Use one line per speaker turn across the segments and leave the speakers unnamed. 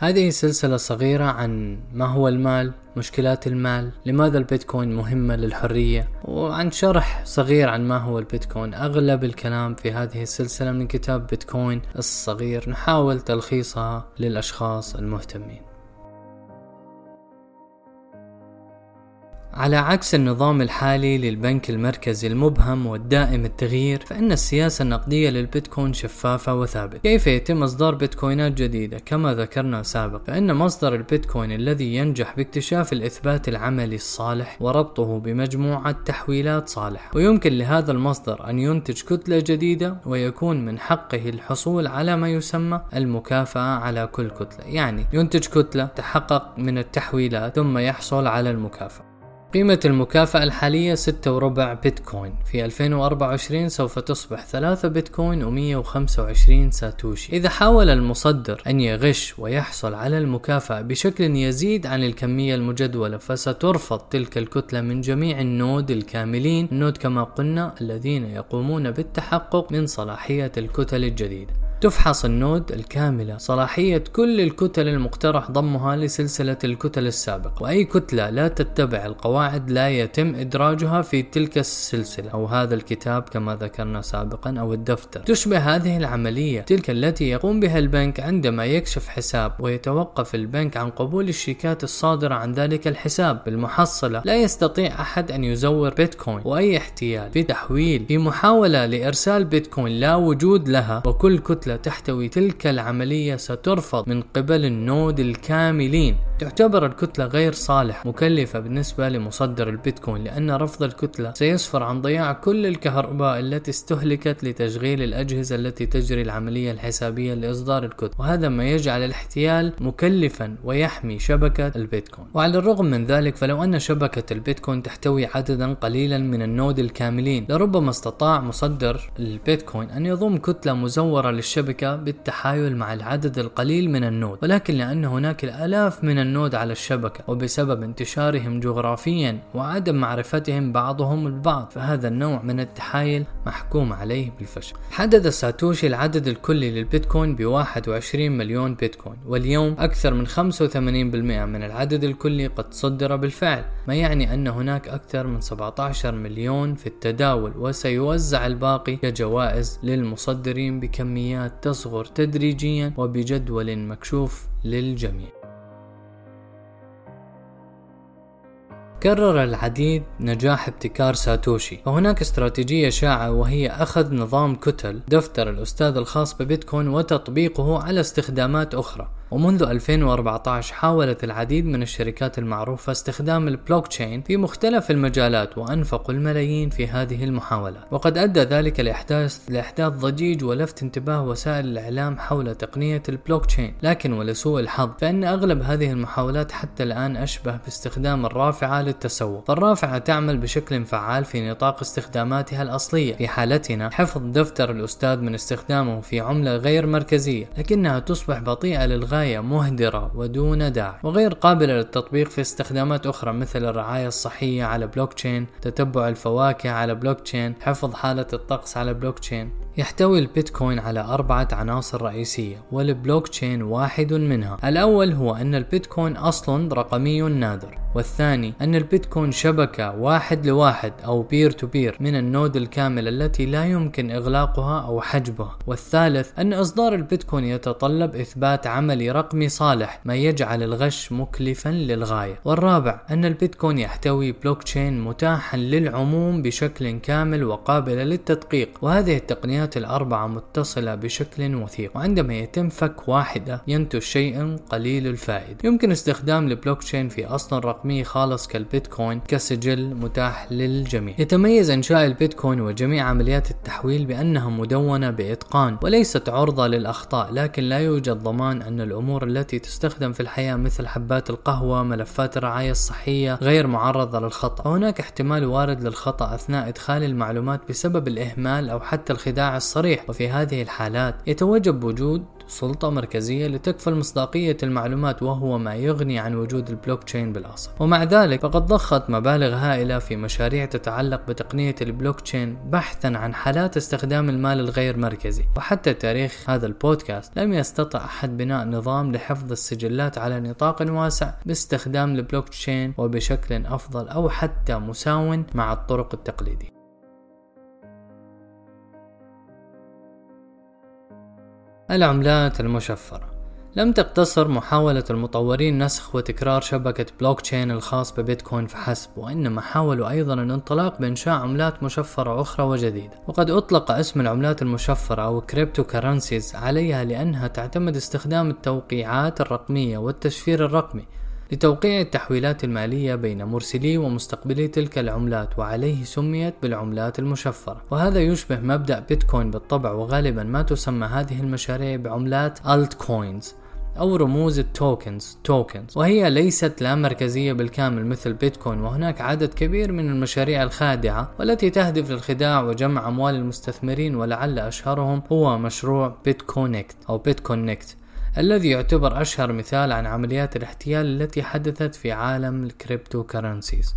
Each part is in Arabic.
هذه سلسلة صغيرة عن ما هو المال مشكلات المال لماذا البيتكوين مهمة للحرية وعن شرح صغير عن ما هو البيتكوين. أغلب الكلام في هذه السلسلة من كتاب بيتكوين الصغير نحاول تلخيصها للأشخاص المهتمين. على عكس النظام الحالي للبنك المركزي المبهم والدائم التغيير فإن السياسة النقدية للبيتكوين شفافة وثابتة. كيف يتم إصدار بيتكوينات جديدة؟ كما ذكرنا سابقا فإن مصدر البيتكوين الذي ينجح باكتشاف الإثبات العملي الصالح وربطه بمجموعة تحويلات صالحة. ويمكن لهذا المصدر أن ينتج كتلة جديدة ويكون من حقه الحصول على ما يسمى المكافأة على كل كتلة. يعني ينتج كتلة تحقق من التحويلات ثم يحصل على المكافأة. قيمة المكافأة الحالية ستة وربع بيتكوين. في 2024 سوف تصبح ثلاثة بيتكوين و125 ساتوشي. إذا حاول المصدر أن يغش ويحصل على المكافأة بشكل يزيد عن الكمية المجدولة فسترفض تلك الكتلة من جميع ال node الكاملين. ال node كما قلنا الذين يقومون بالتحقق من صلاحية الكتل الجديدة. تفحص ال node الكاملة. صلاحية كل الكتل المقترح ضمها لسلسلة الكتل السابقة وأي كتلة لا تتبع القواعد لا يتم إدراجها في تلك السلسلة. أو هذا الكتاب كما ذكرنا سابقا أو الدفتر. تشبه هذه العملية. تلك التي يقوم بها البنك عندما يكشف حساب ويتوقف البنك عن قبول الشيكات الصادرة عن ذلك الحساب. بالمحصلة لا يستطيع أحد أن يزور بيتكوين. وأي احتيال في تحويل في محاولة لإرسال بيتكوين لا وجود لها. وكل كتلة كتلة تحتوي تلك العملية سترفض من قبل النود الكاملين. تعتبر الكتلة غير صالح مكلفة بالنسبة لمصدر البيتكوين لأن رفض الكتلة سيسفر عن ضياع كل الكهرباء التي استهلكت لتشغيل الأجهزة التي تجري العملية الحسابية لإصدار الكتلة. وهذا ما يجعل الاحتيال مكلفا ويحمي شبكة البيتكوين. وعلى الرغم من ذلك فلو أن شبكة البيتكوين تحتوي عددا قليلا من ال node الكاملين لربما استطاع مصدر البيتكوين أن يضم كتلة مزورة للشبكة بالتحايل مع العدد القليل من ال node. ولكن لأن هناك الآلاف من ال node على الشبكة وبسبب انتشارهم جغرافيا وعدم معرفتهم بعضهم البعض فهذا النوع من التحايل محكوم عليه بالفشل. حدد ساتوشي العدد الكلي للبيتكوين ب 21 مليون بيتكوين واليوم أكثر من 85% من العدد الكلي قد صدر بالفعل ما يعني أن هناك أكثر من 17 مليون في التداول وسيوزع الباقي كجوائز للمصدرين بكميات تصغر تدريجيا وبجدول مكشوف للجميع. كرر العديد نجاح ابتكار ساتوشي. وهناك استراتيجية شائعة وهي أخذ نظام كتل دفتر الأستاذ الخاص ببيتكوين وتطبيقه على استخدامات أخرى. ومنذ 2014 حاولت العديد من الشركات المعروفة استخدام البلوك تشين في مختلف المجالات وأنفقوا الملايين في هذه المحاولات وقد أدى ذلك لإحداث لإحداث ضجيج ولفت انتباه وسائل الإعلام حول تقنية البلوك تشين لكن ولسوء الحظ فإن أغلب هذه المحاولات حتى الآن أشبه باستخدام الرافعة للتسوق. فالرافعة تعمل بشكل فعال في نطاق استخداماتها الأصلية. في حالتنا حفظ دفتر الأستاذ من استخدامه في عملة غير مركزية لكنها تصبح بطيئة للغاية غاية مهدرة ودون داعي وغير قابلة للتطبيق في استخدامات أخرى مثل الرعاية الصحية على بلوك تشين تتبع الفواكه على بلوك تشين حفظ حالة الطقس على بلوك تشين. يحتوي البيتكوين على أربعة عناصر رئيسية والبلوك تشين واحد منها. الأول هو أن البيتكوين أصل رقمي نادر والثاني أن البيتكوين شبكة واحد لواحد أو peer to peer من ال node الكاملة التي لا يمكن إغلاقها أو حجبها والثالث أن إصدار البيتكوين يتطلب إثبات عملي رقمي صالح ما يجعل الغش مكلفا للغاية. والرابع أن البيتكوين يحتوي بلوك تشين متاحا للعموم بشكل كامل وقابلة للتدقيق وهذه التقنيات الأربعة متصلة بشكل وثيق وعندما يتم فك واحدة ينتج شيء قليل الفائدة يمكن استخدام البلوك تشين في أصل رقمي خالص كالبيتكوين كسجل متاح للجميع. يتميز إنشاء البيتكوين وجميع عمليات التحويل بأنها مدونة بإتقان وليست عرضة للأخطاء لكن لا يوجد ضمان أن الأمور التي تستخدم في الحياة مثل حبات القهوة ملفات الرعاية الصحية غير معرضة للخطأ. وهناك احتمال وارد للخطأ أثناء إدخال المعلومات بسبب الإهمال أو حتى الخداع الصريح. وفي هذه الحالات يتوجب وجود سلطة مركزية لتكفل مصداقية المعلومات وهو ما يغني عن وجود البلوك تشين بالأصل. ومع ذلك فقد ضخت مبالغ هائلة في مشاريع تتعلق بتقنية البلوك تشين بحثا عن حالات استخدام المال الغير مركزي. وحتى تاريخ هذا البودكاست لم يستطع أحد بناء نظام لحفظ السجلات على نطاق واسع باستخدام البلوك تشين وبشكل أفضل أو حتى مساو مع الطرق التقليدية. العملات المشفرة. لم تقتصر محاولة المطورين نسخ وتكرار شبكة بلوك تشين الخاص ببيتكوين فحسب وإنما حاولوا أيضا الانطلاق بإنشاء عملات مشفرة أخرى وجديدة. وقد أطلق اسم العملات المشفرة أو cryptocurrencies عليها لأنها تعتمد استخدام التوقيعات الرقمية والتشفير الرقمي لتوقيع التحويلات المالية بين مرسلي ومستقبلي تلك العملات وعليه سميت بالعملات المشفرة. وهذا يشبه مبدأ بيتكوين بالطبع وغالبا ما تسمى هذه المشاريع بعملات altcoins أو رموز ال tokens tokens. وهي ليست لا مركزية بالكامل مثل بيتكوين وهناك عدد كبير من المشاريع الخادعة والتي تهدف للخداع وجمع أموال المستثمرين ولعل أشهرهم هو مشروع بيتكونكت أو بيتكونكت الذي يعتبر أشهر مثال عن عمليات الاحتيال التي حدثت في عالم ال cryptocurrencies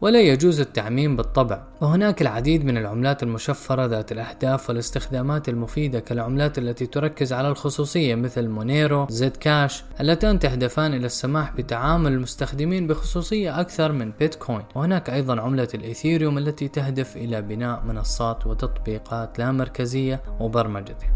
ولا يجوز التعميم بالطبع. وهناك العديد من العملات المشفرة ذات الأهداف والاستخدامات المفيدة كالعملات التي تركز على الخصوصية مثل مونيرو زد كاش اللتان تهدفان إلى السماح بتعامل المستخدمين بخصوصية أكثر من بيتكوين. وهناك أيضا عملة الإيثيريوم التي تهدف إلى بناء منصات وتطبيقات لا مركزية وبرمجتها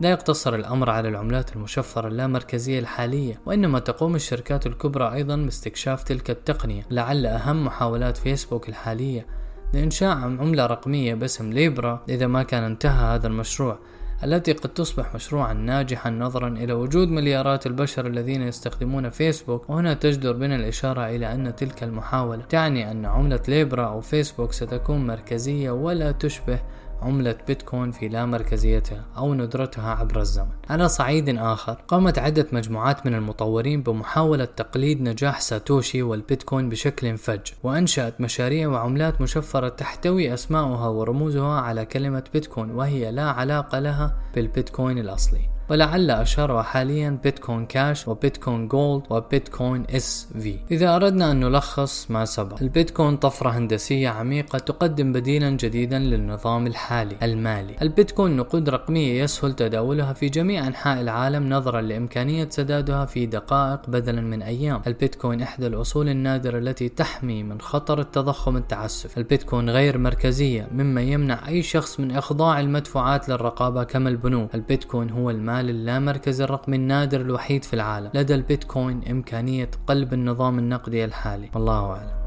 لا يقتصر الأمر على العملات المشفرة اللامركزية الحالية وإنما تقوم الشركات الكبرى أيضا باستكشاف تلك التقنية لعل أهم محاولات فيسبوك الحالية لإنشاء عملة رقمية باسم ليبرا إذا ما كان انتهى هذا المشروع التي قد تصبح مشروعا ناجحا نظرا إلى وجود مليارات البشر الذين يستخدمون فيسبوك وهنا تجدر بنا الإشارة إلى أن تلك المحاولة تعني أن عملة ليبرا أو فيسبوك ستكون مركزية ولا تشبه عملة بيتكوين في لا مركزيتها أو ندرتها عبر الزمن. على صعيد آخر، قامت عدة مجموعات من المطورين بمحاولة تقليد نجاح ساتوشي والبيتكوين بشكل فج، وأنشأت مشاريع وعملات مشفرة تحتوي أسماؤها ورموزها على كلمة بيتكوين وهي لا علاقة لها بالبيتكوين الأصلي. ولعل أشهرها حاليا بيتكوين كاش وبيتكوين جولد وبيتكوين إس في. إذا أردنا أن نلخص ما سبق البيتكوين طفرة هندسية عميقة تقدم بديلا جديدا للنظام الحالي المالي. البيتكوين نقود رقمية يسهل تداولها في جميع أنحاء العالم نظرا لإمكانية سدادها في دقائق بدلا من أيام. البيتكوين إحدى الأصول النادرة التي تحمي من خطر التضخم التعسف. البيتكوين غير مركزية مما يمنع أي شخص من إخضاع المدفوعات للرقابة كما البنوك. البيتكوين هو المال المال اللامركزي الرقمي النادر الوحيد في العالم لدى البيتكوين إمكانية قلب النظام النقدي الحالي. والله أعلم.